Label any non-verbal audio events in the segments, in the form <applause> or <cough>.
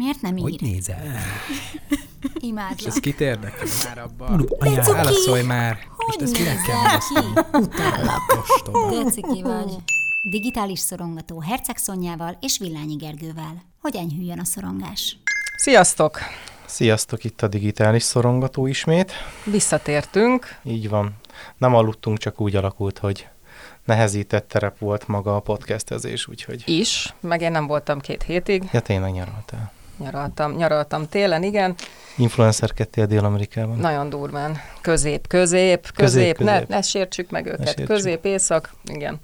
Miért nem Hogy ír? nézel? <laughs> És Imádlak. ez kit érdekel már abban? Válaszolj már! Hogy Most ezt kinek kell nézel válaszolni? ki? Utállak. Ostoba. De ciki vagy. Digitális szorongató Herceg Szonyával és Villányi Gergővel. Hogy enyhüljön a szorongás. Sziasztok! Sziasztok, itt a digitális szorongató ismét. Visszatértünk. Így van. Nem aludtunk, csak úgy alakult, hogy nehezített terep volt maga a podcastezés, úgyhogy... Is, meg én nem voltam két hétig. Ja, tényleg nyaraltál. Nyaraltam, nyaraltam télen, igen. Influencerkedtél Dél-Amerikában. Nagyon durván. Közép, közép, közép, Közép, ne, közép. ne sértsük meg őket. sértsük. Közép, észak, igen.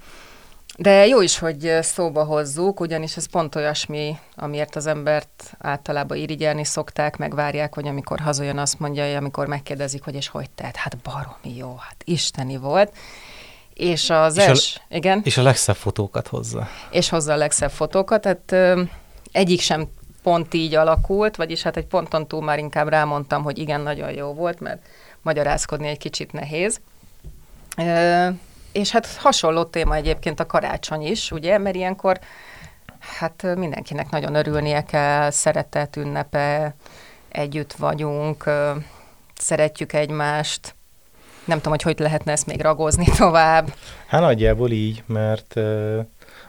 De jó is, hogy szóba hozzuk, ugyanis ez pont olyasmi, amiért az embert általában irigyelni szokták, megvárják, hogy amikor hazajön, azt mondja, hogy amikor megkérdezik, hogy és hogy tett, hát baromi jó, hát isteni volt. És az És a- els, igen. És a legszebb fotókat hozza. és hozza a legszebb fotókat. Tehát ö, egyik sem pont így alakult, vagyis hát egy ponton túl már inkább rámondtam, hogy igen, nagyon jó volt, mert magyarázkodni egy kicsit nehéz. Ö, és hát hasonló téma egyébként a karácsony is, ugye, mert ilyenkor hát mindenkinek nagyon örülnie kell, szeretet ünnepe, együtt vagyunk, szeretjük egymást, nem tudom, hogy hogy lehetne ezt még ragozni <laughs> tovább. Hát nagyjából így, mert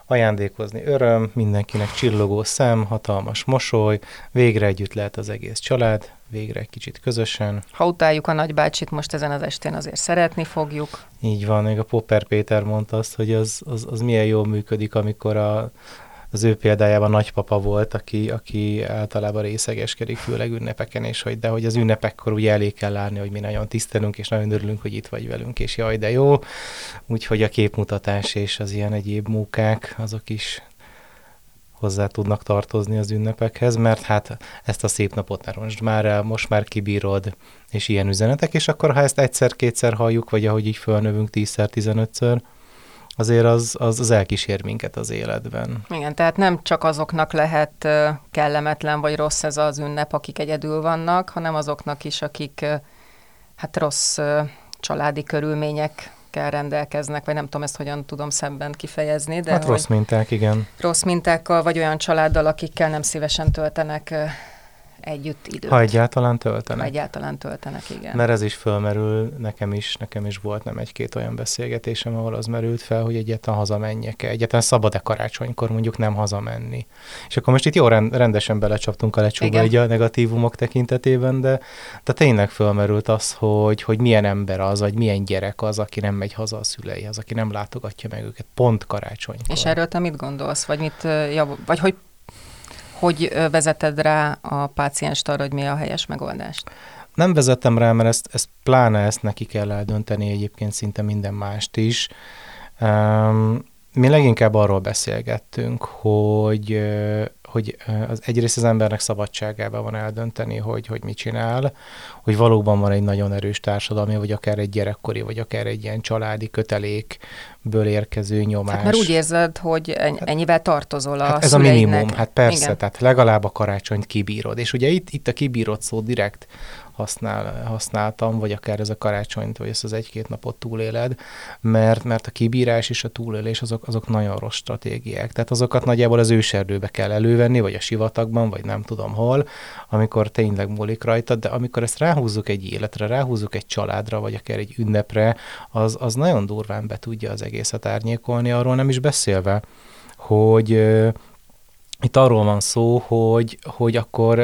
ajándékozni öröm, mindenkinek csillogó szem, hatalmas mosoly, végre együtt lehet az egész család, végre egy kicsit közösen. Ha utáljuk a nagybácsit, most ezen az estén azért szeretni fogjuk. Így van, még a Popper Péter mondta azt, hogy az, az, az milyen jól működik, amikor a, az ő példájában nagypapa volt, aki, aki általában részegeskedik, főleg ünnepeken, és hogy, de hogy az ünnepekkor ugye elég kell látni, hogy mi nagyon tisztelünk, és nagyon örülünk, hogy itt vagy velünk, és jaj, de jó. Úgyhogy a képmutatás és az ilyen egyéb munkák, azok is hozzá tudnak tartozni az ünnepekhez, mert hát ezt a szép napot ne roncsd már el, most már kibírod, és ilyen üzenetek, és akkor ha ezt egyszer-kétszer halljuk, vagy ahogy így fölnövünk tízszer, tizenötször, azért az, az, az elkísér minket az életben. Igen, tehát nem csak azoknak lehet kellemetlen vagy rossz ez az ünnep, akik egyedül vannak, hanem azoknak is, akik hát rossz családi körülményekkel rendelkeznek, vagy nem tudom ezt hogyan tudom szemben kifejezni, de hát rossz minták, igen. rossz mintákkal, vagy olyan családdal, akikkel nem szívesen töltenek együtt időt. Ha egyáltalán Ha töltenek. egyáltalán töltenek, igen. Mert ez is fölmerül, nekem is, nekem is volt nem egy-két olyan beszélgetésem, ahol az merült fel, hogy egyáltalán hazamenjek-e, egyáltalán szabad-e karácsonykor mondjuk nem hazamenni. És akkor most itt jó rend, rendesen belecsaptunk a lecsóba így a negatívumok tekintetében, de, de tényleg fölmerült az, hogy, hogy milyen ember az, vagy milyen gyerek az, aki nem megy haza a szüleihez, aki nem látogatja meg őket pont karácsonykor. És erről te mit gondolsz? Vagy, mit, jav- vagy hogy, hogy vezeted rá a pácienst arra, hogy mi a helyes megoldást? Nem vezettem rá, mert ezt, ezt pláne ezt neki kell eldönteni egyébként szinte minden mást is. Um, mi leginkább arról beszélgettünk, hogy, hogy az egyrészt az embernek szabadságában van eldönteni, hogy, hogy mit csinál, hogy valóban van egy nagyon erős társadalmi, vagy akár egy gyerekkori, vagy akár egy ilyen családi kötelékből érkező nyomás. Hát mert úgy érzed, hogy enny- ennyivel tartozol a Hát ez a minimum, hát persze, Igen. tehát legalább a karácsonyt kibírod. És ugye itt, itt a kibírod szó direkt használ, használtam, vagy akár ez a karácsonyt, vagy ezt az egy-két napot túléled, mert, mert a kibírás és a túlélés azok, azok nagyon rossz stratégiák. Tehát azokat nagyjából az őserdőbe kell elővenni, vagy a sivatagban, vagy nem tudom hol, amikor tényleg múlik rajtad, de amikor ezt ráhúzzuk egy életre, ráhúzzuk egy családra, vagy akár egy ünnepre, az, az nagyon durván be tudja az egészet árnyékolni, arról nem is beszélve, hogy itt arról van szó, hogy, hogy akkor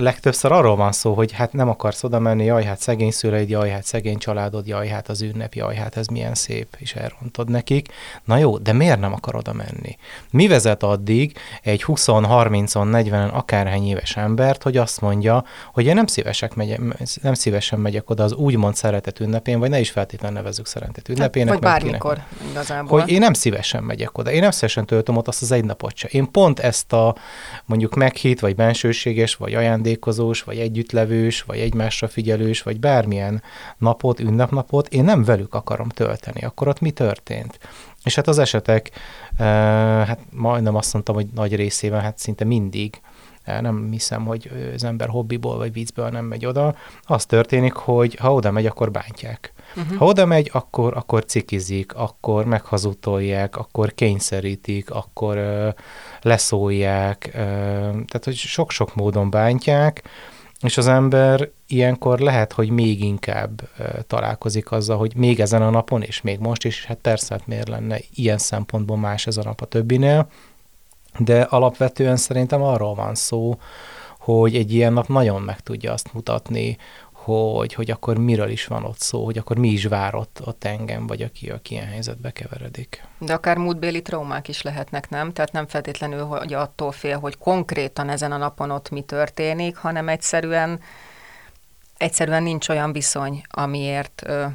legtöbbször arról van szó, hogy hát nem akarsz oda menni, jaj, hát szegény szüleid, jaj, hát szegény családod, jaj, hát az ünnep, jaj, hát ez milyen szép, és elrontod nekik. Na jó, de miért nem akar oda menni? Mi vezet addig egy 20 30 40 akárhány éves embert, hogy azt mondja, hogy én nem, szívesek megyek, nem szívesen megyek oda az úgymond szeretett ünnepén, vagy ne is feltétlenül nevezzük szeretett ünnepének. Hát, vagy mert kinek bármikor igazából. hogy én nem szívesen megyek oda. Én nem szívesen töltöm ott azt az egy napot se. Én pont ezt a mondjuk meghitt, vagy bensőséges, vagy ajándékozós, vagy együttlevős, vagy egymásra figyelős, vagy bármilyen napot, ünnepnapot, én nem velük akarom tölteni. Akkor ott mi történt? És hát az esetek, eh, hát majdnem azt mondtam, hogy nagy részében, hát szinte mindig nem hiszem, hogy az ember hobbiból vagy viccből nem megy oda, az történik, hogy ha oda megy, akkor bántják. Uh-huh. Ha oda megy, akkor, akkor cikizik, akkor meghazutolják, akkor kényszerítik, akkor ö, leszólják, ö, tehát hogy sok-sok módon bántják, és az ember ilyenkor lehet, hogy még inkább ö, találkozik azzal, hogy még ezen a napon, és még most is, hát persze, hát miért lenne ilyen szempontból más ez a nap a többinél, de alapvetően szerintem arról van szó, hogy egy ilyen nap nagyon meg tudja azt mutatni, hogy, hogy akkor miről is van ott szó, hogy akkor mi is vár ott, ott engem, vagy aki, aki ilyen helyzetbe keveredik. De akár múltbéli traumák is lehetnek, nem? Tehát nem feltétlenül, hogy attól fél, hogy konkrétan ezen a napon ott mi történik, hanem egyszerűen, egyszerűen nincs olyan viszony, amiért, ö,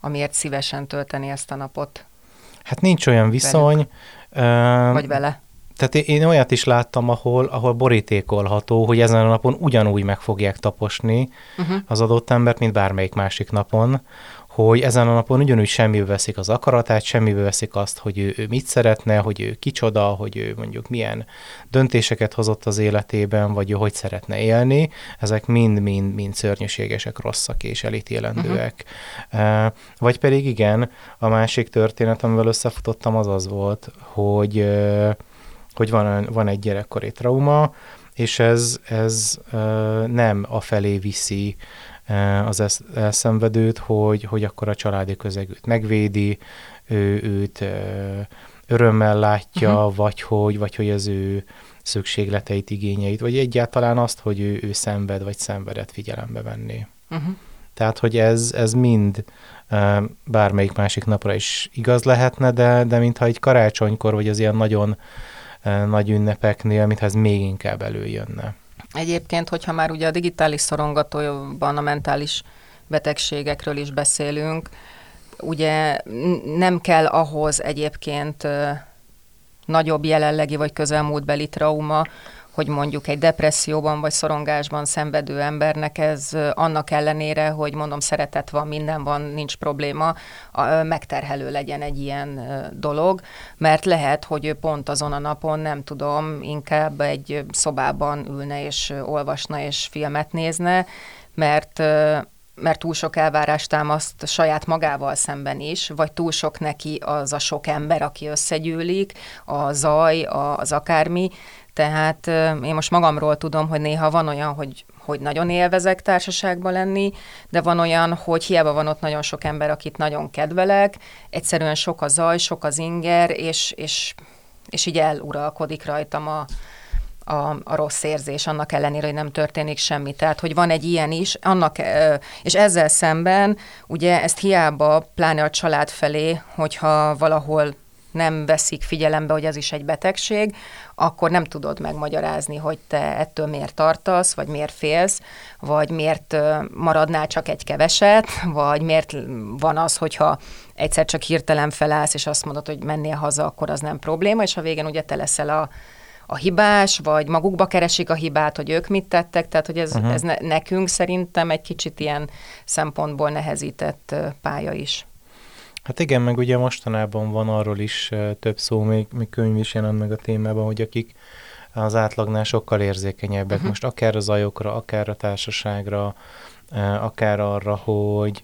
amiért szívesen tölteni ezt a napot. Hát nincs olyan viszony. Velük. Vagy vele tehát én olyat is láttam, ahol, ahol borítékolható, hogy ezen a napon ugyanúgy meg fogják taposni uh-huh. az adott embert, mint bármelyik másik napon, hogy ezen a napon ugyanúgy semmibe veszik az akaratát, semmibe veszik azt, hogy ő, ő mit szeretne, hogy ő kicsoda, hogy ő mondjuk milyen döntéseket hozott az életében, vagy ő hogy szeretne élni. Ezek mind-mind mind szörnyűségesek, rosszak és elítélendőek. Uh-huh. Vagy pedig igen, a másik történet, amivel összefutottam, az az volt, hogy hogy van, van egy gyerekkori trauma, és ez, ez nem a felé viszi az elszenvedőt, hogy, hogy akkor a családi közeg őt megvédi, ő, őt örömmel látja, uh-huh. vagy, hogy, vagy hogy az ő szükségleteit, igényeit, vagy egyáltalán azt, hogy ő, ő szenved, vagy szenvedet figyelembe venni. Uh-huh. Tehát, hogy ez, ez mind bármelyik másik napra is igaz lehetne, de, de mintha egy karácsonykor, vagy az ilyen nagyon nagy ünnepeknél, mintha ez még inkább előjönne. Egyébként, hogyha már ugye a digitális szorongatóban a mentális betegségekről is beszélünk, ugye nem kell ahhoz egyébként nagyobb jelenlegi vagy közelmúltbeli trauma, hogy mondjuk egy depresszióban vagy szorongásban szenvedő embernek ez annak ellenére, hogy mondom, szeretet van, minden van, nincs probléma, megterhelő legyen egy ilyen dolog, mert lehet, hogy ő pont azon a napon, nem tudom, inkább egy szobában ülne és olvasna és filmet nézne, mert mert túl sok elvárást támaszt saját magával szemben is, vagy túl sok neki az a sok ember, aki összegyűlik, a zaj, az akármi, tehát én most magamról tudom, hogy néha van olyan, hogy, hogy nagyon élvezek társaságban lenni, de van olyan, hogy hiába van ott nagyon sok ember, akit nagyon kedvelek, egyszerűen sok a zaj, sok az inger, és, és, és így eluralkodik rajtam a, a, a rossz érzés, annak ellenére, hogy nem történik semmi. Tehát, hogy van egy ilyen is, annak, és ezzel szemben, ugye ezt hiába, pláne a család felé, hogyha valahol nem veszik figyelembe, hogy ez is egy betegség, akkor nem tudod megmagyarázni, hogy te ettől miért tartasz, vagy miért félsz, vagy miért maradnál csak egy keveset, vagy miért van az, hogyha egyszer csak hirtelen felállsz, és azt mondod, hogy mennél haza, akkor az nem probléma, és a végén ugye te leszel a, a hibás, vagy magukba keresik a hibát, hogy ők mit tettek, tehát hogy ez, uh-huh. ez ne, nekünk szerintem egy kicsit ilyen szempontból nehezített pálya is. Hát igen, meg ugye mostanában van arról is több szó, még, még könyv is jelent meg a témában, hogy akik az átlagnál sokkal érzékenyebbek, uh-huh. most akár a zajokra, akár a társaságra, akár arra, hogy,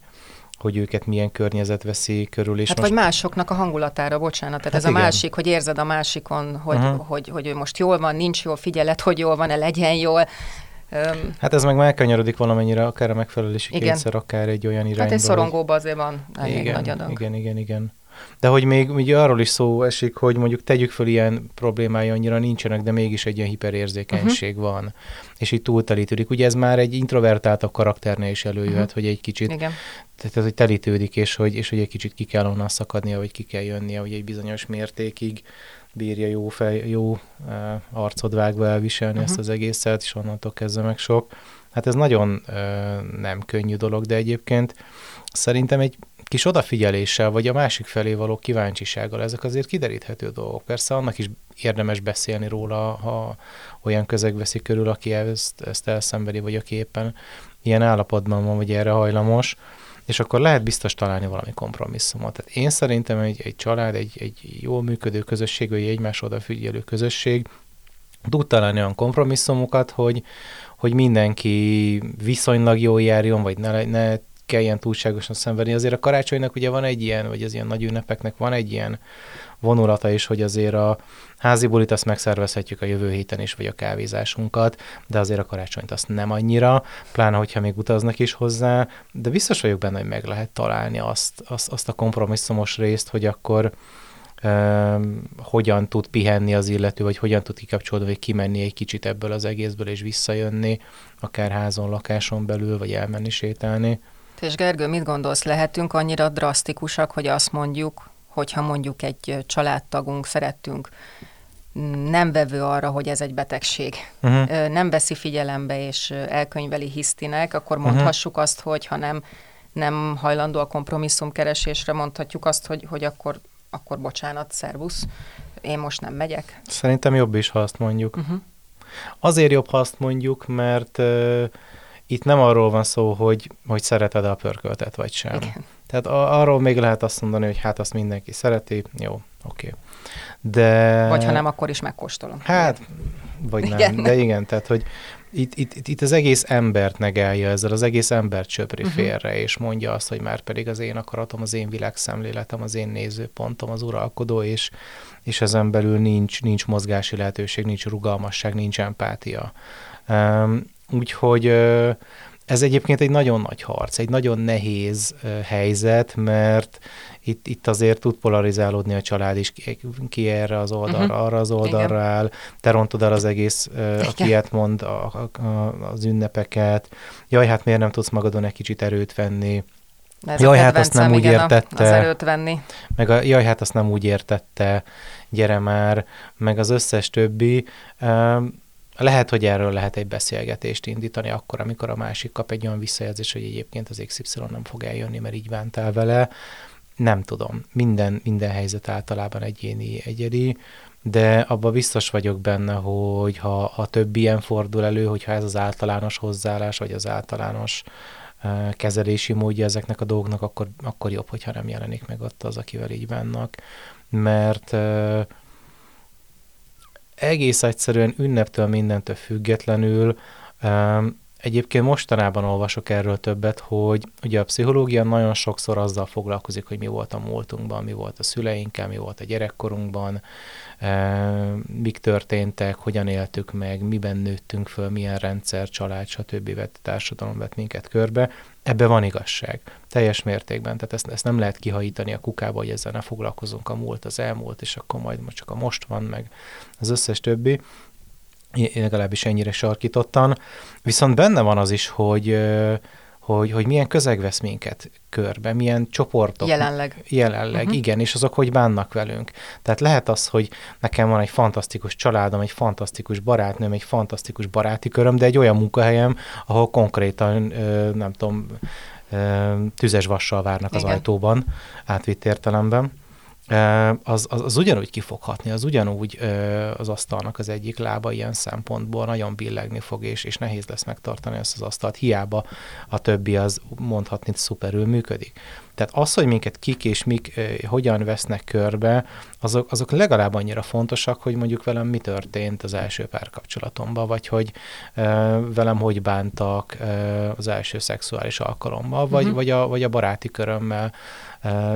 hogy őket milyen környezet veszi körül. És hát most... vagy másoknak a hangulatára, bocsánat. Tehát hát ez igen. a másik, hogy érzed a másikon, hogy, uh-huh. hogy, hogy ő most jól van, nincs jól, figyeled, hogy jól van-e, legyen jól. Um, hát ez meg megkanyarodik valamennyire, akár a megfelelési igen. kényszer, akár egy olyan irányba. Hát egy szorongóban azért van elég igen, nagy adag. Igen, igen, igen. De hogy még ugye arról is szó esik, hogy mondjuk tegyük föl ilyen problémái annyira nincsenek, de mégis egy ilyen hiperérzékenység uh-huh. van, és így túltelítődik. Ugye ez már egy introvertált a karakternél is előjöhet, uh-huh. hogy egy kicsit, Igen. tehát hogy telítődik, és hogy, és hogy egy kicsit ki kell onnan szakadnia, vagy ki kell jönnie, hogy egy bizonyos mértékig bírja jó, fej, jó arcod vágva elviselni uh-huh. ezt az egészet, és onnantól kezdve meg sok. Hát ez nagyon uh, nem könnyű dolog, de egyébként szerintem egy kis odafigyeléssel, vagy a másik felé való kíváncsisággal, ezek azért kideríthető dolgok. Persze annak is érdemes beszélni róla, ha olyan közeg veszi körül, aki ezt, ezt elszenvedi, vagy aki éppen ilyen állapotban van, vagy erre hajlamos, és akkor lehet biztos találni valami kompromisszumot. Tehát én szerintem egy, egy család, egy, egy jól működő közösség, vagy egy egymás odafigyelő közösség, tud találni olyan kompromisszumokat, hogy, hogy mindenki viszonylag jól járjon, vagy ne, ne kelljen túlságosan szenvedni. Azért a karácsonynak ugye van egy ilyen, vagy az ilyen nagy ünnepeknek van egy ilyen vonulata is, hogy azért a házi bulit azt megszervezhetjük a jövő héten is, vagy a kávézásunkat, de azért a karácsonyt azt nem annyira, pláne, hogyha még utaznak is hozzá, de biztos vagyok benne, hogy meg lehet találni azt, azt, azt a kompromisszumos részt, hogy akkor um, hogyan tud pihenni az illető, vagy hogyan tud kikapcsolódni, vagy kimenni egy kicsit ebből az egészből, és visszajönni, akár házon, lakáson belül, vagy elmenni sétálni. És Gergő, mit gondolsz, lehetünk annyira drasztikusak, hogy azt mondjuk, hogyha mondjuk egy családtagunk szerettünk nem vevő arra, hogy ez egy betegség, uh-huh. nem veszi figyelembe és elkönyveli hisztinek, akkor mhm. mondhassuk uh-huh. azt, hogy ha nem, nem hajlandó a kompromisszum keresésre, mondhatjuk azt, hogy, hogy akkor, akkor bocsánat, szervusz, én most nem megyek. Szerintem jobb is, ha azt mondjuk. Uh-huh. Azért jobb, ha azt mondjuk, mert uh, itt nem arról van szó, hogy, hogy szereted a pörköltet, vagy sem. Igen. Tehát a, arról még lehet azt mondani, hogy hát azt mindenki szereti, jó, oké. Okay. De... Vagy ha nem, akkor is megkóstolom. Hát, vagy nem, igen. de igen, tehát hogy itt, itt, itt az egész embert negelje ezzel, az egész embert söpri uh-huh. félre, és mondja azt, hogy már pedig az én akaratom, az én világszemléletem, az én nézőpontom, az uralkodó, és, és ezen belül nincs, nincs mozgási lehetőség, nincs rugalmasság, nincs empátia. Um, úgyhogy ez egyébként egy nagyon nagy harc, egy nagyon nehéz helyzet, mert itt, itt azért tud polarizálódni a család is, ki erre az oldalra, uh-huh. arra az oldalra Igen. áll, te rontod el az egész, uh, aki ilyet mond, a, a, a, az ünnepeket, jaj, hát miért nem tudsz magadon egy kicsit erőt venni, ez jaj, hát azt nem úgy értette. Az erőt venni. Meg a, jaj, hát azt nem úgy értette, gyere már, meg az összes többi. Lehet, hogy erről lehet egy beszélgetést indítani akkor, amikor a másik kap egy olyan visszajelzés, hogy egyébként az XY nem fog eljönni, mert így bántál vele. Nem tudom. Minden, minden helyzet általában egyéni, egyedi, de abba biztos vagyok benne, hogy ha a több ilyen fordul elő, hogyha ez az általános hozzáállás, vagy az általános uh, kezelési módja ezeknek a dolgoknak, akkor, akkor jobb, hogyha nem jelenik meg ott az, akivel így vannak. Mert uh, egész egyszerűen ünneptől mindentől függetlenül Egyébként mostanában olvasok erről többet, hogy ugye a pszichológia nagyon sokszor azzal foglalkozik, hogy mi volt a múltunkban, mi volt a szüleinkkel, mi volt a gyerekkorunkban, mik történtek, hogyan éltük meg, miben nőttünk föl, milyen rendszer, család, stb. vett társadalom vett minket körbe. Ebbe van igazság, teljes mértékben, tehát ezt, ezt nem lehet kihajítani a kukába, hogy ezzel ne foglalkozunk a múlt, az elmúlt, és akkor majd csak a most van, meg az összes többi. Legalábbis ennyire sarkítottan. Viszont benne van az is, hogy hogy, hogy milyen közeg vesz minket körbe, milyen csoportok. Jelenleg. Jelenleg, uh-huh. igen, és azok hogy bánnak velünk. Tehát lehet az, hogy nekem van egy fantasztikus családom, egy fantasztikus barátnőm, egy fantasztikus baráti köröm, de egy olyan munkahelyem, ahol konkrétan, nem tudom, tüzes vassal várnak igen. az ajtóban, átvitt értelemben az, az, az ugyanúgy ki fog hatni, az ugyanúgy az asztalnak az egyik lába ilyen szempontból nagyon billegni fog, és, és nehéz lesz megtartani ezt az asztalt, hiába a többi az mondhatni szuperül működik. Tehát az, hogy minket kik és mik hogyan vesznek körbe, azok, azok legalább annyira fontosak, hogy mondjuk velem mi történt az első párkapcsolatomban, vagy hogy velem hogy bántak az első szexuális alkalommal, vagy, uh-huh. vagy, a, vagy a baráti körömmel,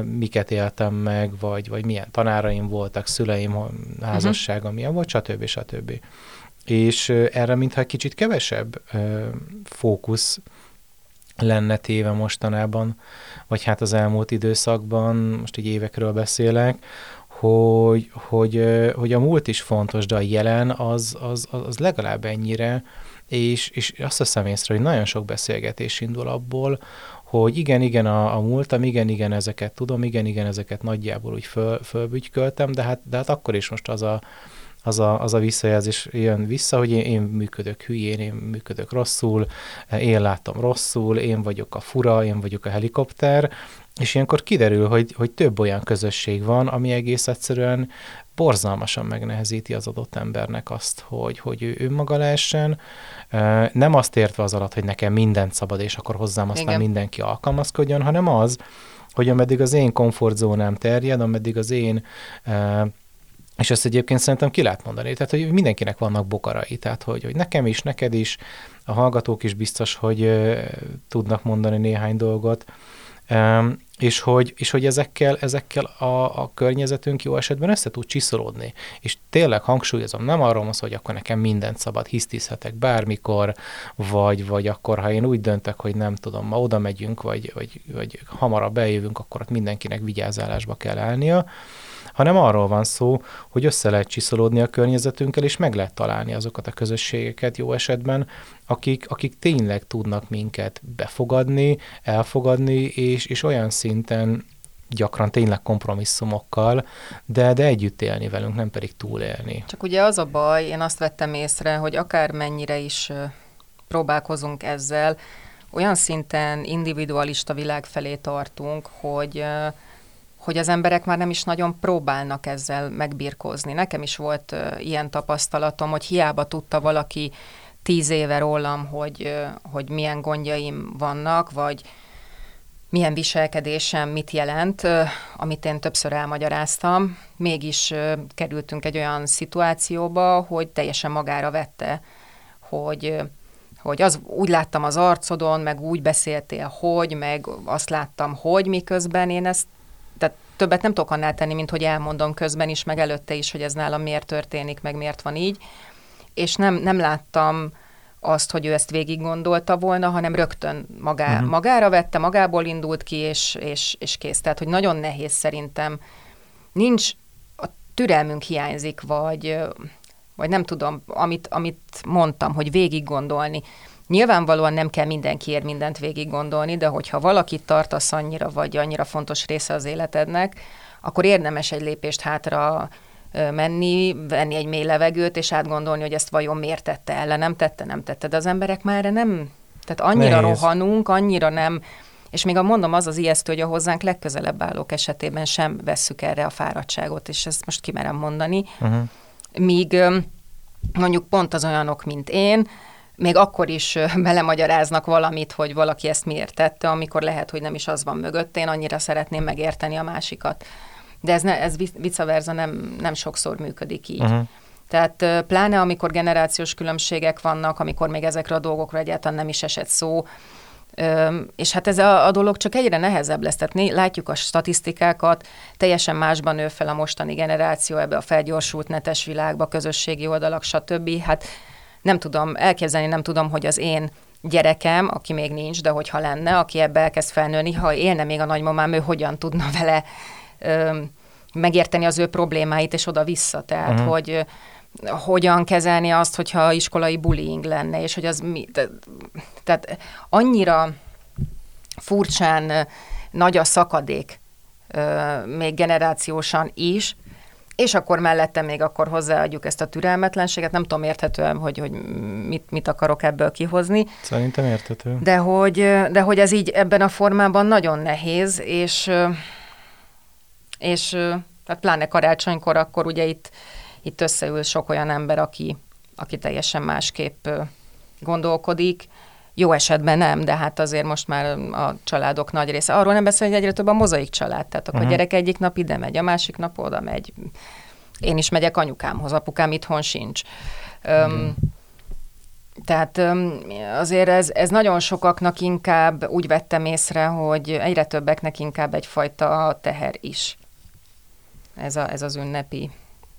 miket éltem meg, vagy, vagy milyen tanáraim voltak, szüleim házassága uh-huh. milyen volt, stb. stb. És erre mintha kicsit kevesebb fókusz lenne téve mostanában, vagy hát az elmúlt időszakban, most így évekről beszélek, hogy, hogy, hogy a múlt is fontos, de a jelen az, az, az legalább ennyire, és, és azt hiszem észre, hogy nagyon sok beszélgetés indul abból, hogy igen, igen, a, a múltam, igen, igen, ezeket tudom, igen, igen, ezeket nagyjából úgy föl, fölbügyköltem, de hát, de hát akkor is most az a, az a, az a visszajelzés jön vissza, hogy én, én működök hülyén, én működök rosszul, én látom rosszul, én vagyok a fura, én vagyok a helikopter, és ilyenkor kiderül, hogy, hogy több olyan közösség van, ami egész egyszerűen borzalmasan megnehezíti az adott embernek azt, hogy, hogy ő önmaga lehessen. Nem azt értve az alatt, hogy nekem mindent szabad, és akkor hozzám aztán Igen. mindenki alkalmazkodjon, hanem az, hogy ameddig az én komfortzónám terjed, ameddig az én és ezt egyébként szerintem ki lehet mondani, tehát hogy mindenkinek vannak bokarai, tehát hogy, hogy nekem is, neked is, a hallgatók is biztos, hogy uh, tudnak mondani néhány dolgot, um, és hogy, és hogy ezekkel, ezekkel a, a környezetünk jó esetben össze tud csiszolódni. És tényleg hangsúlyozom, nem arról van hogy akkor nekem mindent szabad, hisztizhetek bármikor, vagy, vagy akkor, ha én úgy döntök, hogy nem tudom, ma oda megyünk, vagy, vagy, vagy hamarabb bejövünk, akkor ott mindenkinek vigyázálásba kell állnia, hanem arról van szó, hogy össze lehet csiszolódni a környezetünkkel, és meg lehet találni azokat a közösségeket jó esetben, akik, akik tényleg tudnak minket befogadni, elfogadni, és, és olyan szinten gyakran tényleg kompromisszumokkal, de, de együtt élni velünk, nem pedig túlélni. Csak ugye az a baj, én azt vettem észre, hogy akár mennyire is próbálkozunk ezzel, olyan szinten individualista világ felé tartunk, hogy hogy az emberek már nem is nagyon próbálnak ezzel megbirkózni. Nekem is volt ilyen tapasztalatom, hogy hiába tudta valaki tíz éve rólam, hogy, hogy milyen gondjaim vannak, vagy milyen viselkedésem mit jelent, amit én többször elmagyaráztam, mégis kerültünk egy olyan szituációba, hogy teljesen magára vette, hogy hogy az, úgy láttam az arcodon, meg úgy beszéltél, hogy, meg azt láttam, hogy miközben én ezt többet nem tudok annál tenni, mint hogy elmondom közben is, meg előtte is, hogy ez nálam miért történik, meg miért van így. És nem, nem láttam azt, hogy ő ezt végig gondolta volna, hanem rögtön magá, uh-huh. magára vette, magából indult ki, és, és, és kész. Tehát, hogy nagyon nehéz szerintem. Nincs, a türelmünk hiányzik, vagy, vagy nem tudom, amit, amit mondtam, hogy végig gondolni. Nyilvánvalóan nem kell mindenkiért mindent végig gondolni, de hogyha valakit tartasz annyira, vagy annyira fontos része az életednek, akkor érdemes egy lépést hátra menni, venni egy mély levegőt, és átgondolni, hogy ezt vajon miért tette el, nem tette, nem tette. De az emberek már erre nem, tehát annyira Nehéz. rohanunk, annyira nem, és még a mondom, az az ijesztő, hogy a hozzánk legközelebb állók esetében sem vesszük erre a fáradtságot, és ezt most kimerem mondani. Uh-huh. Míg mondjuk pont az olyanok, mint én, még akkor is <laughs> belemagyaráznak valamit, hogy valaki ezt miért tette, amikor lehet, hogy nem is az van mögött. Én annyira szeretném megérteni a másikat. De ez, ne, ez vice versa nem, nem sokszor működik így. Uh-huh. Tehát pláne amikor generációs különbségek vannak, amikor még ezekre a dolgokra egyáltalán nem is esett szó, és hát ez a, a dolog csak egyre nehezebb lesz. Tehát látjuk a statisztikákat, teljesen másban nő fel a mostani generáció ebbe a felgyorsult netes világba, közösségi oldalak, stb. Hát nem tudom, elképzelni nem tudom, hogy az én gyerekem, aki még nincs, de hogyha lenne, aki ebbe elkezd felnőni, ha élne még a nagymamám, ő hogyan tudna vele ö, megérteni az ő problémáit, és oda-vissza. Tehát, uh-huh. hogy hogyan kezelni azt, hogyha iskolai bullying lenne, és hogy az mi... Tehát annyira furcsán nagy a szakadék, még generációsan is, és akkor mellette még akkor hozzáadjuk ezt a türelmetlenséget, nem tudom érthetően, hogy, hogy mit, mit akarok ebből kihozni. Szerintem érthető. De hogy, de hogy ez így ebben a formában nagyon nehéz, és, és hát pláne karácsonykor akkor ugye itt, itt összeül sok olyan ember, aki, aki teljesen másképp gondolkodik, jó esetben nem, de hát azért most már a családok nagy része. Arról nem beszél, hogy egyre több a mozaik család. Tehát akkor uh-huh. a gyerek egyik nap ide megy, a másik nap oda megy. Én is megyek anyukámhoz, apukám itthon sincs. Uh-huh. Um, tehát azért ez, ez nagyon sokaknak inkább úgy vettem észre, hogy egyre többeknek inkább egyfajta teher is. Ez, a, ez az ünnepi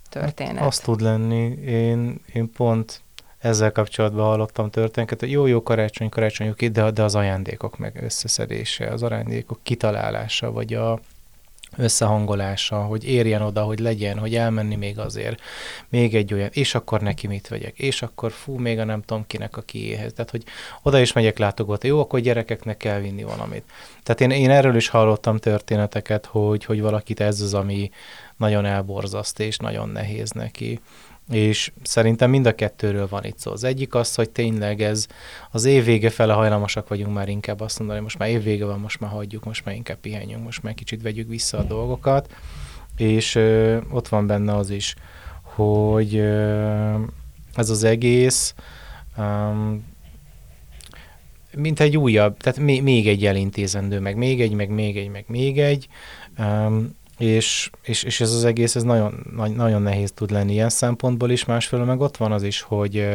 történet. Hát azt tud lenni. Én, én pont ezzel kapcsolatban hallottam történeteket, hogy jó-jó karácsony, karácsony, oké, de, de az ajándékok meg összeszedése, az ajándékok kitalálása, vagy a összehangolása, hogy érjen oda, hogy legyen, hogy elmenni még azért, még egy olyan, és akkor neki mit vegyek, és akkor fú, még a nem tudom kinek a kiéhez. Tehát, hogy oda is megyek látogatni, jó, akkor gyerekeknek kell vinni valamit. Tehát én, én erről is hallottam történeteket, hogy, hogy valakit ez az, ami nagyon elborzaszt, és nagyon nehéz neki. És szerintem mind a kettőről van itt szó. Az egyik az, hogy tényleg ez az év vége fele hajlamosak vagyunk már inkább azt mondani, most már évvége van, most már hagyjuk, most már inkább pihenjünk, most már kicsit vegyük vissza a dolgokat. És ö, ott van benne az is, hogy ö, ez az egész um, mint egy újabb, tehát még egy elintézendő, meg még egy, meg még egy, meg még egy. Um, és, és, és ez az egész, ez nagyon, nagyon nehéz tud lenni ilyen szempontból is, másfelől meg ott van az is, hogy,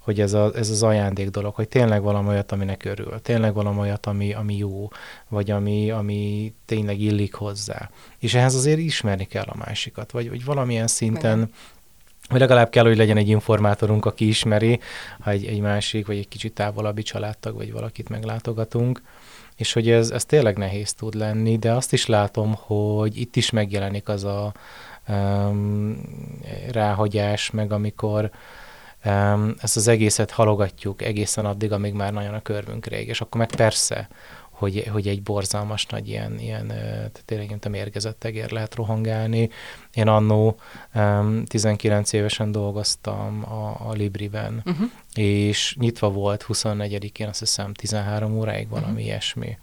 hogy ez, a, ez az ajándék dolog, hogy tényleg valami olyat, aminek örül, tényleg valami olyat, ami, ami jó, vagy ami, ami tényleg illik hozzá. És ehhez azért ismerni kell a másikat, vagy, vagy valamilyen szinten Igen. Vagy legalább kell, hogy legyen egy informátorunk, aki ismeri, ha egy, egy másik, vagy egy kicsit távolabbi családtag, vagy valakit meglátogatunk, és hogy ez, ez tényleg nehéz tud lenni, de azt is látom, hogy itt is megjelenik az a um, ráhagyás, meg amikor um, ezt az egészet halogatjuk egészen addig, amíg már nagyon a körmünk rég, és akkor meg persze, hogy, hogy egy borzalmas nagy ilyen, ilyen tényleg mint a mérgezett tegér lehet rohangálni. Én annó um, 19 évesen dolgoztam a, a Libriben, uh-huh. és nyitva volt 24-én, azt hiszem 13 óráig valami uh-huh. ilyesmi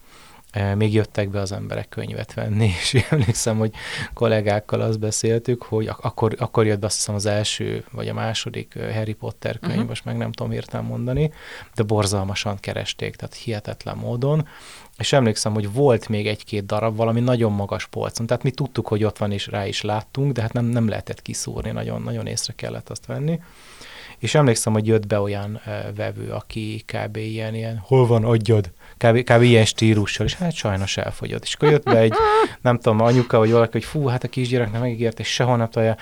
még jöttek be az emberek könyvet venni, <laughs> és emlékszem, hogy kollégákkal azt beszéltük, hogy ak- akkor, akkor jött be azt hiszem az első, vagy a második Harry Potter könyv, uh-huh. most meg nem tudom hirtelen mondani, de borzalmasan keresték, tehát hihetetlen módon, és emlékszem, hogy volt még egy-két darab valami nagyon magas polcon, tehát mi tudtuk, hogy ott van, és rá is láttunk, de hát nem, nem lehetett kiszúrni, nagyon, nagyon észre kellett azt venni. És emlékszem, hogy jött be olyan vevő, aki kb. ilyen, ilyen, hol van, adjad, kb, kb. ilyen stílussal, és hát sajnos elfogyott. És akkor jött be egy, nem tudom, anyuka, vagy valaki, hogy fú, hát a kisgyerek nem megígért, és sehol nem találja,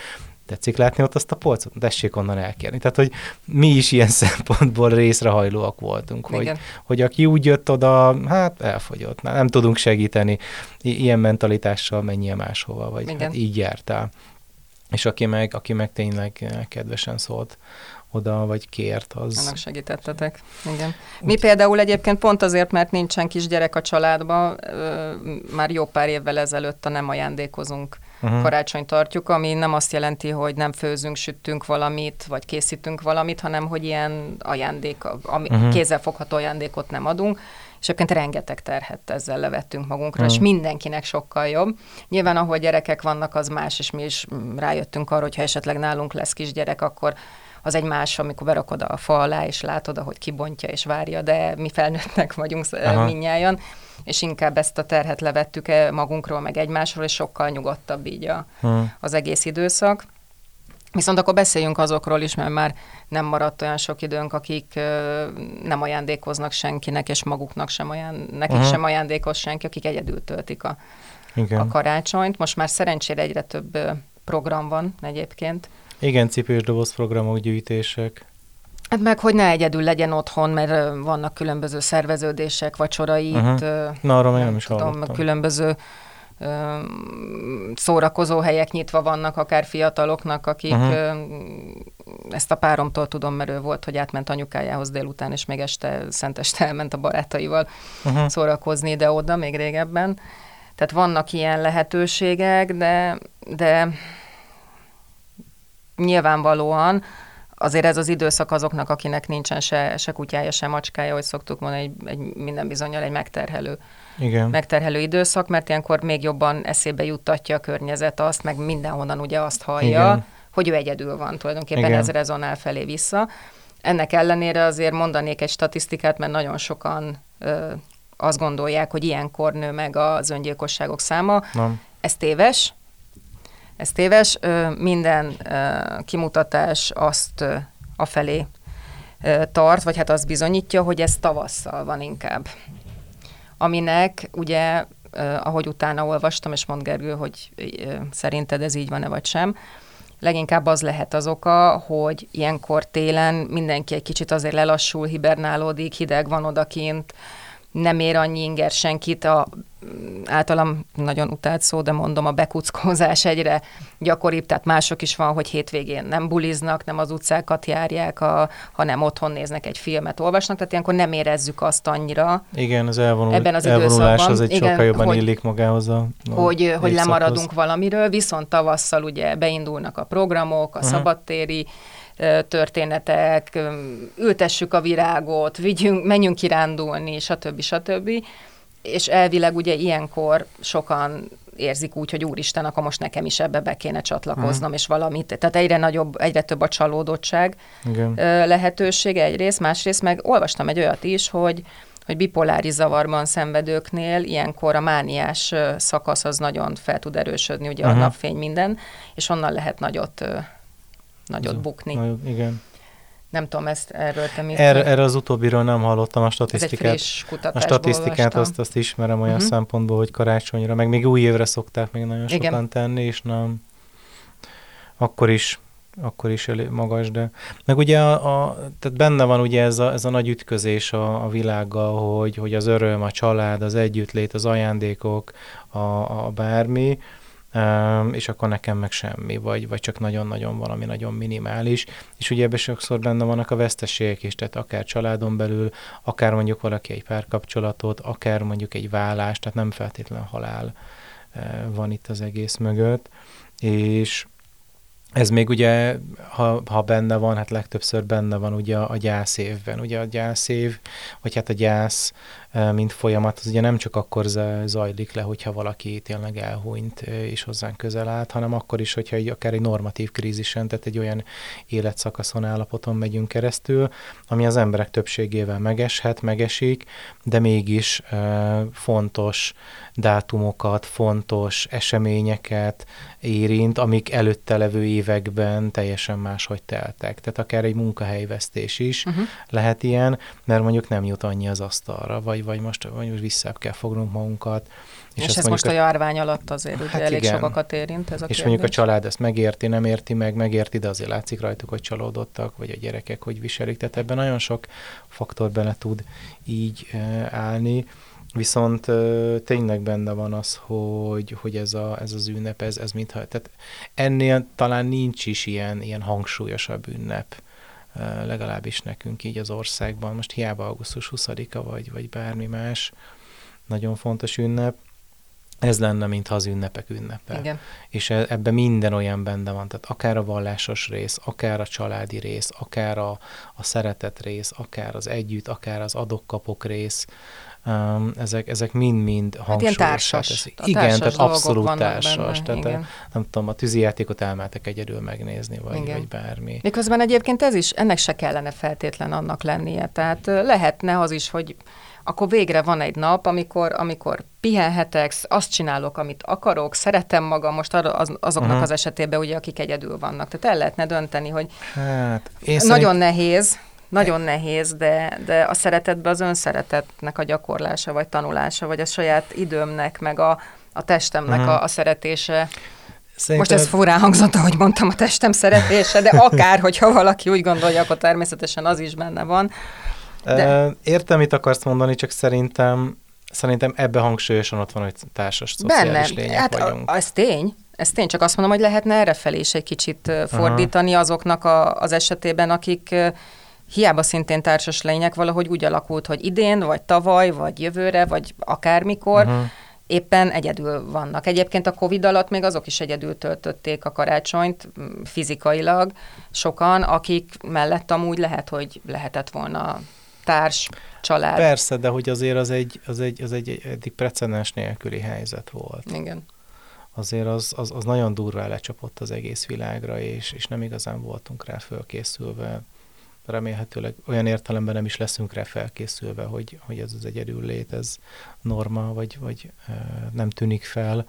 tetszik látni ott azt a polcot? Tessék onnan elkérni. Tehát, hogy mi is ilyen <laughs> szempontból részrehajlóak voltunk, hogy, hogy aki úgy jött oda, hát elfogyott, nem tudunk segíteni. I- ilyen mentalitással menjél máshova, vagy hát így jártál. És aki meg, aki meg tényleg kedvesen szólt, oda, vagy kért, az... Annak segítettetek, igen. Mi Úgy... például egyébként pont azért, mert nincsen kisgyerek a családban, már jó pár évvel ezelőtt a nem ajándékozunk uh-huh. karácsony tartjuk, ami nem azt jelenti, hogy nem főzünk, sütünk valamit, vagy készítünk valamit, hanem hogy ilyen ajándék, ami, uh-huh. kézzelfogható ajándékot nem adunk, és egyébként rengeteg terhet ezzel levettünk magunkra, uh-huh. és mindenkinek sokkal jobb. Nyilván, ahol gyerekek vannak, az más, és mi is rájöttünk arra, hogy ha esetleg nálunk lesz kisgyerek, akkor az egy más, amikor berakod a fa alá, és látod, ahogy kibontja és várja, de mi felnőttnek vagyunk Aha. minnyáján, és inkább ezt a terhet levettük -e magunkról, meg egymásról, és sokkal nyugodtabb így a, hmm. az egész időszak. Viszont akkor beszéljünk azokról is, mert már nem maradt olyan sok időnk, akik ö, nem ajándékoznak senkinek, és maguknak sem aján, nekik uh-huh. sem ajándékoz senki, akik egyedül töltik a, Igen. a karácsonyt. Most már szerencsére egyre több program van egyébként. Igen, cipős doboz programok, gyűjtések. Hát meg, hogy ne egyedül legyen otthon, mert vannak különböző szerveződések, vacsorai uh-huh. itt. Na, arra még nem is tudom, hallottam. Különböző szórakozó helyek nyitva vannak, akár fiataloknak, akik uh-huh. ezt a páromtól tudom, mert ő volt, hogy átment anyukájához délután, és még este, szenteste elment a barátaival uh-huh. szórakozni ide-oda, még régebben. Tehát vannak ilyen lehetőségek, de, de nyilvánvalóan azért ez az időszak azoknak, akinek nincsen se, se kutyája, se macskája, hogy szoktuk mondani, egy, egy minden bizonyal egy megterhelő, Igen. megterhelő időszak, mert ilyenkor még jobban eszébe juttatja a környezet azt, meg mindenhonnan ugye azt hallja, Igen. hogy ő egyedül van, tulajdonképpen Igen. ez rezonál felé vissza. Ennek ellenére azért mondanék egy statisztikát, mert nagyon sokan ö, azt gondolják, hogy ilyenkor nő meg az öngyilkosságok száma. Nem. Ez téves, ez téves. Minden kimutatás azt afelé tart, vagy hát azt bizonyítja, hogy ez tavasszal van inkább. Aminek ugye, ahogy utána olvastam, és mond Gergő, hogy szerinted ez így van-e vagy sem, leginkább az lehet az oka, hogy ilyenkor télen mindenki egy kicsit azért lelassul, hibernálódik, hideg van odakint, nem ér annyi inger senkit, a általam nagyon utált szó, de mondom, a bekuckózás egyre gyakoribb, tehát mások is van, hogy hétvégén nem buliznak, nem az utcákat járják, a, hanem otthon néznek egy filmet, olvasnak, tehát ilyenkor nem érezzük azt annyira. Igen, az elvonul, ebben az elvonulás az egy igen, sokkal jobban hogy, illik magához a, a Hogy, hogy lemaradunk valamiről, viszont tavasszal ugye beindulnak a programok, a uh-huh. szabadtéri történetek, ültessük a virágot, vigyünk, menjünk kirándulni, stb. stb. És elvileg ugye ilyenkor sokan érzik úgy, hogy úristen, akkor most nekem is ebbe be kéne csatlakoznom, hmm. és valamit. Tehát egyre nagyobb, egyre több a csalódottság Igen. lehetősége egyrészt, másrészt meg olvastam egy olyat is, hogy hogy bipoláris zavarban szenvedőknél ilyenkor a mániás szakasz az nagyon fel tud erősödni, ugye uh-huh. a napfény minden, és onnan lehet nagyot, nagyot Ez bukni. Nagyon, igen. Nem tudom, ezt erről te mit... Erre, erre az utóbbiról nem hallottam a statisztikát. Ez egy a statisztikát azt, azt ismerem olyan uh-huh. szempontból, hogy karácsonyra, meg még új évre szokták még nagyon sokan Igen. tenni, és nem. Akkor is akkor is elég magas, de meg ugye a, a, tehát benne van ugye ez a, ez a nagy ütközés a, a világgal, hogy, hogy az öröm, a család, az együttlét, az ajándékok, a, a bármi, és akkor nekem meg semmi, vagy, vagy csak nagyon-nagyon valami nagyon minimális, és ugye ebben sokszor benne vannak a veszteségek is, tehát akár családon belül, akár mondjuk valaki egy párkapcsolatot, akár mondjuk egy vállás, tehát nem feltétlen halál uh, van itt az egész mögött, és ez még ugye, ha, ha benne van, hát legtöbbször benne van ugye a gyászévben. Ugye a gyászév, vagy hát a gyász, mint folyamat, az ugye nem csak akkor zajlik le, hogyha valaki tényleg elhunyt és hozzánk közel állt, hanem akkor is, hogyha egy, akár egy normatív krízisen, tehát egy olyan életszakaszon, állapoton megyünk keresztül, ami az emberek többségével megeshet, megesik, de mégis fontos dátumokat, fontos eseményeket érint, amik előtte levő években teljesen máshogy teltek. Tehát akár egy munkahelyvesztés is uh-huh. lehet ilyen, mert mondjuk nem jut annyi az asztalra, vagy, vagy, most, vagy most vissza kell fognunk magunkat. És, és ez most a járvány alatt azért hát ugye elég igen. sokakat érint ez a És kérdés. mondjuk a család ezt megérti, nem érti meg, megérti, de azért látszik rajtuk, hogy csalódottak, vagy a gyerekek hogy viselik. Tehát ebben nagyon sok faktor bele tud így állni. Viszont tényleg benne van az, hogy, hogy ez, a, ez az ünnep, ez, ez mintha, tehát ennél talán nincs is ilyen, ilyen hangsúlyosabb ünnep, legalábbis nekünk így az országban. Most hiába augusztus 20-a vagy, vagy bármi más nagyon fontos ünnep, ez lenne, mintha az ünnepek ünnepe. Igen. És e, ebben minden olyan benne van, tehát akár a vallásos rész, akár a családi rész, akár a, a szeretet rész, akár az együtt, akár az adok-kapok rész, um, ezek, ezek mind-mind hangsúlyosak. Hát társas. Igen, társas tehát abszolút társas. Benne, tehát. A, nem tudom, a tűzijátékot elmeltek egyedül megnézni, vagy, igen. vagy bármi. Miközben egyébként ez is, ennek se kellene feltétlen annak lennie. Tehát lehetne az is, hogy akkor végre van egy nap, amikor, amikor pihenhetek, azt csinálok, amit akarok, szeretem magam, most az, azoknak uh-huh. az esetében, ugye, akik egyedül vannak. Tehát el lehetne dönteni, hogy hát, én nagyon szerint... nehéz, nagyon nehéz, de, de a szeretetben az önszeretetnek a gyakorlása, vagy tanulása, vagy a saját időmnek, meg a, a testemnek uh-huh. a, a szeretése. Szerintem... Most ez furán hangzott, ahogy mondtam, a testem szeretése, de akár, hogyha valaki úgy gondolja, akkor természetesen az is benne van. De... Értem, mit akarsz mondani, csak szerintem szerintem ebbe hangsúlyosan ott van, hogy társas szociális Benne. lények hát vagyunk. A, ez tény, ez tény, csak azt mondom, hogy lehetne erre felé is egy kicsit fordítani Aha. azoknak a, az esetében, akik hiába szintén társas lények, valahogy úgy alakult, hogy idén, vagy tavaly, vagy jövőre, vagy akármikor, uh-huh. éppen egyedül vannak. Egyébként a Covid alatt még azok is egyedül töltötték a karácsonyt fizikailag, sokan, akik mellett amúgy lehet, hogy lehetett volna társ, család. Persze, de hogy azért az egy, az egy, az egy eddig precedens nélküli helyzet volt. Igen. Azért az, az, az nagyon durvá lecsapott az egész világra, és, és nem igazán voltunk rá fölkészülve. Remélhetőleg olyan értelemben nem is leszünk rá felkészülve, hogy, hogy ez az egyedül lét, ez norma, vagy, vagy nem tűnik fel.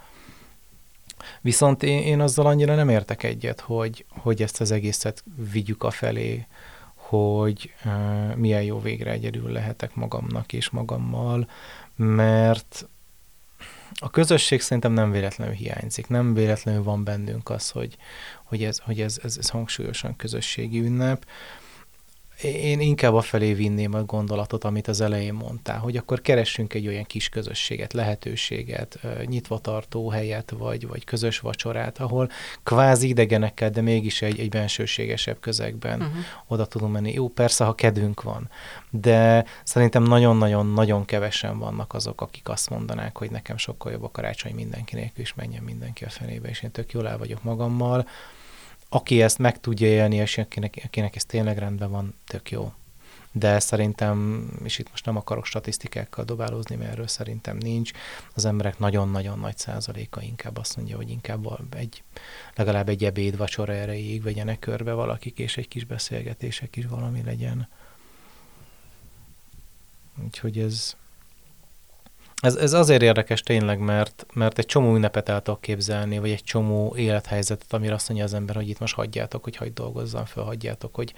Viszont én, én azzal annyira nem értek egyet, hogy, hogy ezt az egészet vigyük a felé, hogy uh, milyen jó végre egyedül lehetek magamnak és magammal, mert a közösség szerintem nem véletlenül hiányzik, nem véletlenül van bennünk az, hogy, hogy, ez, hogy ez, ez, ez hangsúlyosan közösségi ünnep, én inkább a felé vinném a gondolatot, amit az elején mondtál, hogy akkor keressünk egy olyan kis közösséget, lehetőséget, nyitva tartó helyet, vagy, vagy közös vacsorát, ahol kvázi idegenekkel, de mégis egy, egy bensőségesebb közegben uh-huh. oda tudunk menni. Jó, persze, ha kedvünk van, de szerintem nagyon-nagyon-nagyon kevesen vannak azok, akik azt mondanák, hogy nekem sokkal jobb a karácsony mindenki nélkül, és menjen mindenki a fenébe, és én tök jól el vagyok magammal aki ezt meg tudja élni, és akinek, akinek ez tényleg rendben van, tök jó. De szerintem, és itt most nem akarok statisztikákkal dobálózni, mert erről szerintem nincs, az emberek nagyon-nagyon nagy százaléka inkább azt mondja, hogy inkább egy, legalább egy ebéd vacsora erejéig vegyenek körbe valakik, és egy kis beszélgetések is valami legyen. Úgyhogy ez, ez, ez azért érdekes tényleg, mert, mert egy csomó ünnepet el tudok képzelni, vagy egy csomó élethelyzetet, amire azt mondja az ember, hogy itt most hagyjátok, hogy hagyd dolgozzam föl, hagyjátok, hogy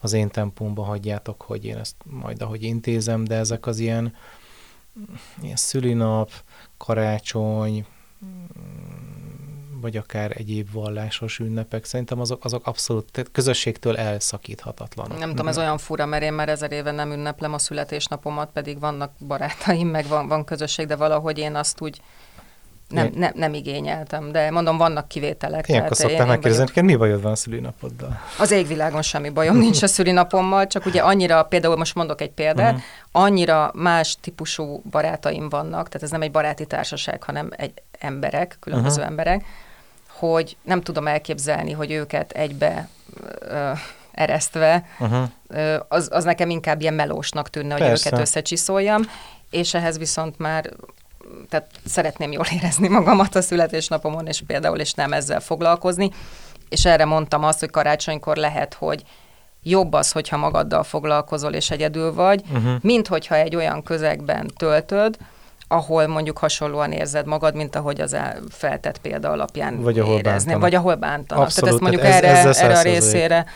az én tempómban hagyjátok, hogy én ezt majd ahogy intézem, de ezek az ilyen, ilyen szülinap, karácsony, vagy akár egyéb vallásos ünnepek, szerintem azok, azok abszolút közösségtől elszakíthatatlanok. Nem tudom, ez olyan fura, mert én már ezer éve nem ünneplem a születésnapomat, pedig vannak barátaim, meg van, van közösség, de valahogy én azt úgy nem, nem, nem igényeltem, de mondom, vannak kivételek. Ilyenkor szokták megkérdezni, hogy mi bajod van a szülinapoddal? Az égvilágon semmi bajom nincs a szülinapommal, csak ugye annyira, például most mondok egy példát, uh-huh. annyira más típusú barátaim vannak, tehát ez nem egy baráti társaság, hanem egy emberek, különböző uh-huh. emberek, hogy nem tudom elképzelni, hogy őket egybe ö, eresztve, uh-huh. ö, az, az nekem inkább ilyen melósnak tűnne, hogy Persze. őket összecsiszoljam, és ehhez viszont már tehát szeretném jól érezni magamat a születésnapomon, és például és nem ezzel foglalkozni. És erre mondtam azt, hogy karácsonykor lehet, hogy jobb az, hogyha magaddal foglalkozol és egyedül vagy, uh-huh. mint hogyha egy olyan közegben töltöd, ahol mondjuk hasonlóan érzed magad, mint ahogy az feltett példa alapján vagy ahol érezni, bántanak. vagy ahol bántanak. Abszolút, Tehát ezt mondjuk ez, erre, erre a részére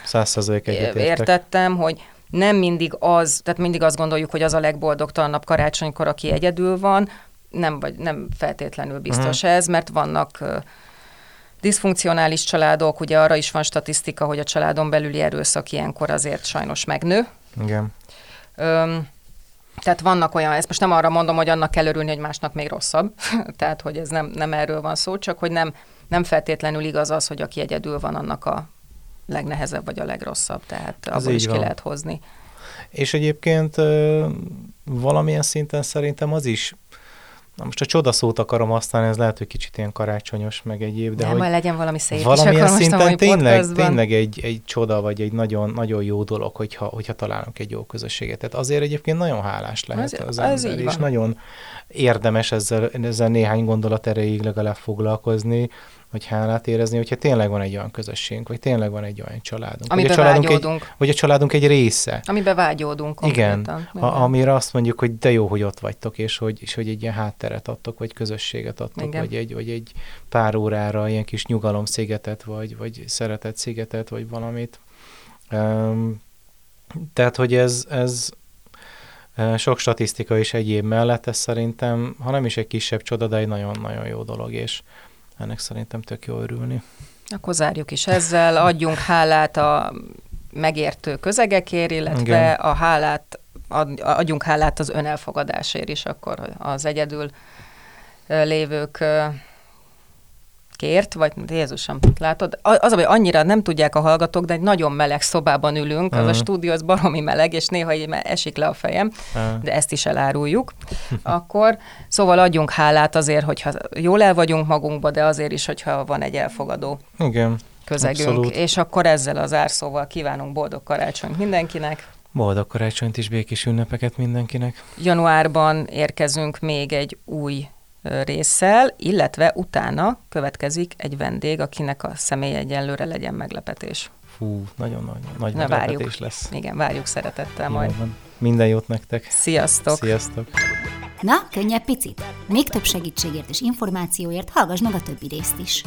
értettem, hogy nem mindig az, tehát mindig azt gondoljuk, hogy az a legboldogtalanabb karácsonykor, aki egyedül van, nem, vagy, nem feltétlenül biztos uh-huh. ez, mert vannak uh, diszfunkcionális családok, ugye arra is van statisztika, hogy a családon belüli erőszak ilyenkor azért sajnos megnő. Igen. Um, tehát vannak olyan, ezt most nem arra mondom, hogy annak kell örülni, hogy másnak még rosszabb, <laughs> tehát hogy ez nem, nem erről van szó, csak hogy nem, nem feltétlenül igaz az, hogy aki egyedül van, annak a legnehezebb vagy a legrosszabb, tehát abból is van. ki lehet hozni. És egyébként valamilyen szinten szerintem az is Na most a csodaszót akarom használni, ez lehet, hogy kicsit ilyen karácsonyos, meg egyéb, de Nem, hogy legyen valami szép valamilyen szinten tényleg, tényleg egy, egy csoda, vagy egy nagyon, nagyon jó dolog, hogyha, hogyha találunk egy jó közösséget. Tehát azért egyébként nagyon hálás lehet ez, az ez ember, és nagyon érdemes ezzel, ezzel néhány gondolat erejéig legalább foglalkozni, hogy hálát érezni, hogyha tényleg van egy olyan közösségünk, vagy tényleg van egy olyan családunk. Amiben vagy a családunk vágyódunk. Egy, vagy a családunk egy része. Amiben vágyódunk konkrétan. Igen, Igen. A, amire azt mondjuk, hogy de jó, hogy ott vagytok, és hogy, és hogy egy ilyen hátteret adtok, vagy közösséget adtok, Igen. vagy egy, vagy egy pár órára ilyen kis nyugalomszigetet, vagy, vagy szeretet szigetet, vagy valamit. Um, tehát, hogy ez, ez sok statisztika is egyéb mellett, ez szerintem, ha nem is egy kisebb csoda, de egy nagyon-nagyon jó dolog, és ennek szerintem tök jó örülni. Akkor zárjuk is ezzel, adjunk hálát a megértő közegekért, illetve Igen. a hálát, adjunk hálát az önelfogadásért is, akkor az egyedül lévők kért, vagy Jézusom, látod? Az, hogy annyira nem tudják a hallgatók, de egy nagyon meleg szobában ülünk, az uh-huh. a stúdió az baromi meleg, és néha így esik le a fejem, uh-huh. de ezt is eláruljuk. Akkor, szóval adjunk hálát azért, hogyha jól el vagyunk magunkba, de azért is, hogyha van egy elfogadó Igen, közegünk. Abszolút. És akkor ezzel az árszóval kívánunk boldog karácsonyt mindenkinek. Boldog karácsonyt és békés ünnepeket mindenkinek. Januárban érkezünk még egy új résszel, illetve utána következik egy vendég, akinek a személy egyenlőre legyen meglepetés. Fú, nagyon nagy, nagy Na, meglepetés várjuk. lesz. Igen, várjuk szeretettel Jó, majd. Van. Minden jót nektek. Sziasztok! Sziasztok! Na, könnyebb picit? Még több segítségért és információért hallgass meg a többi részt is.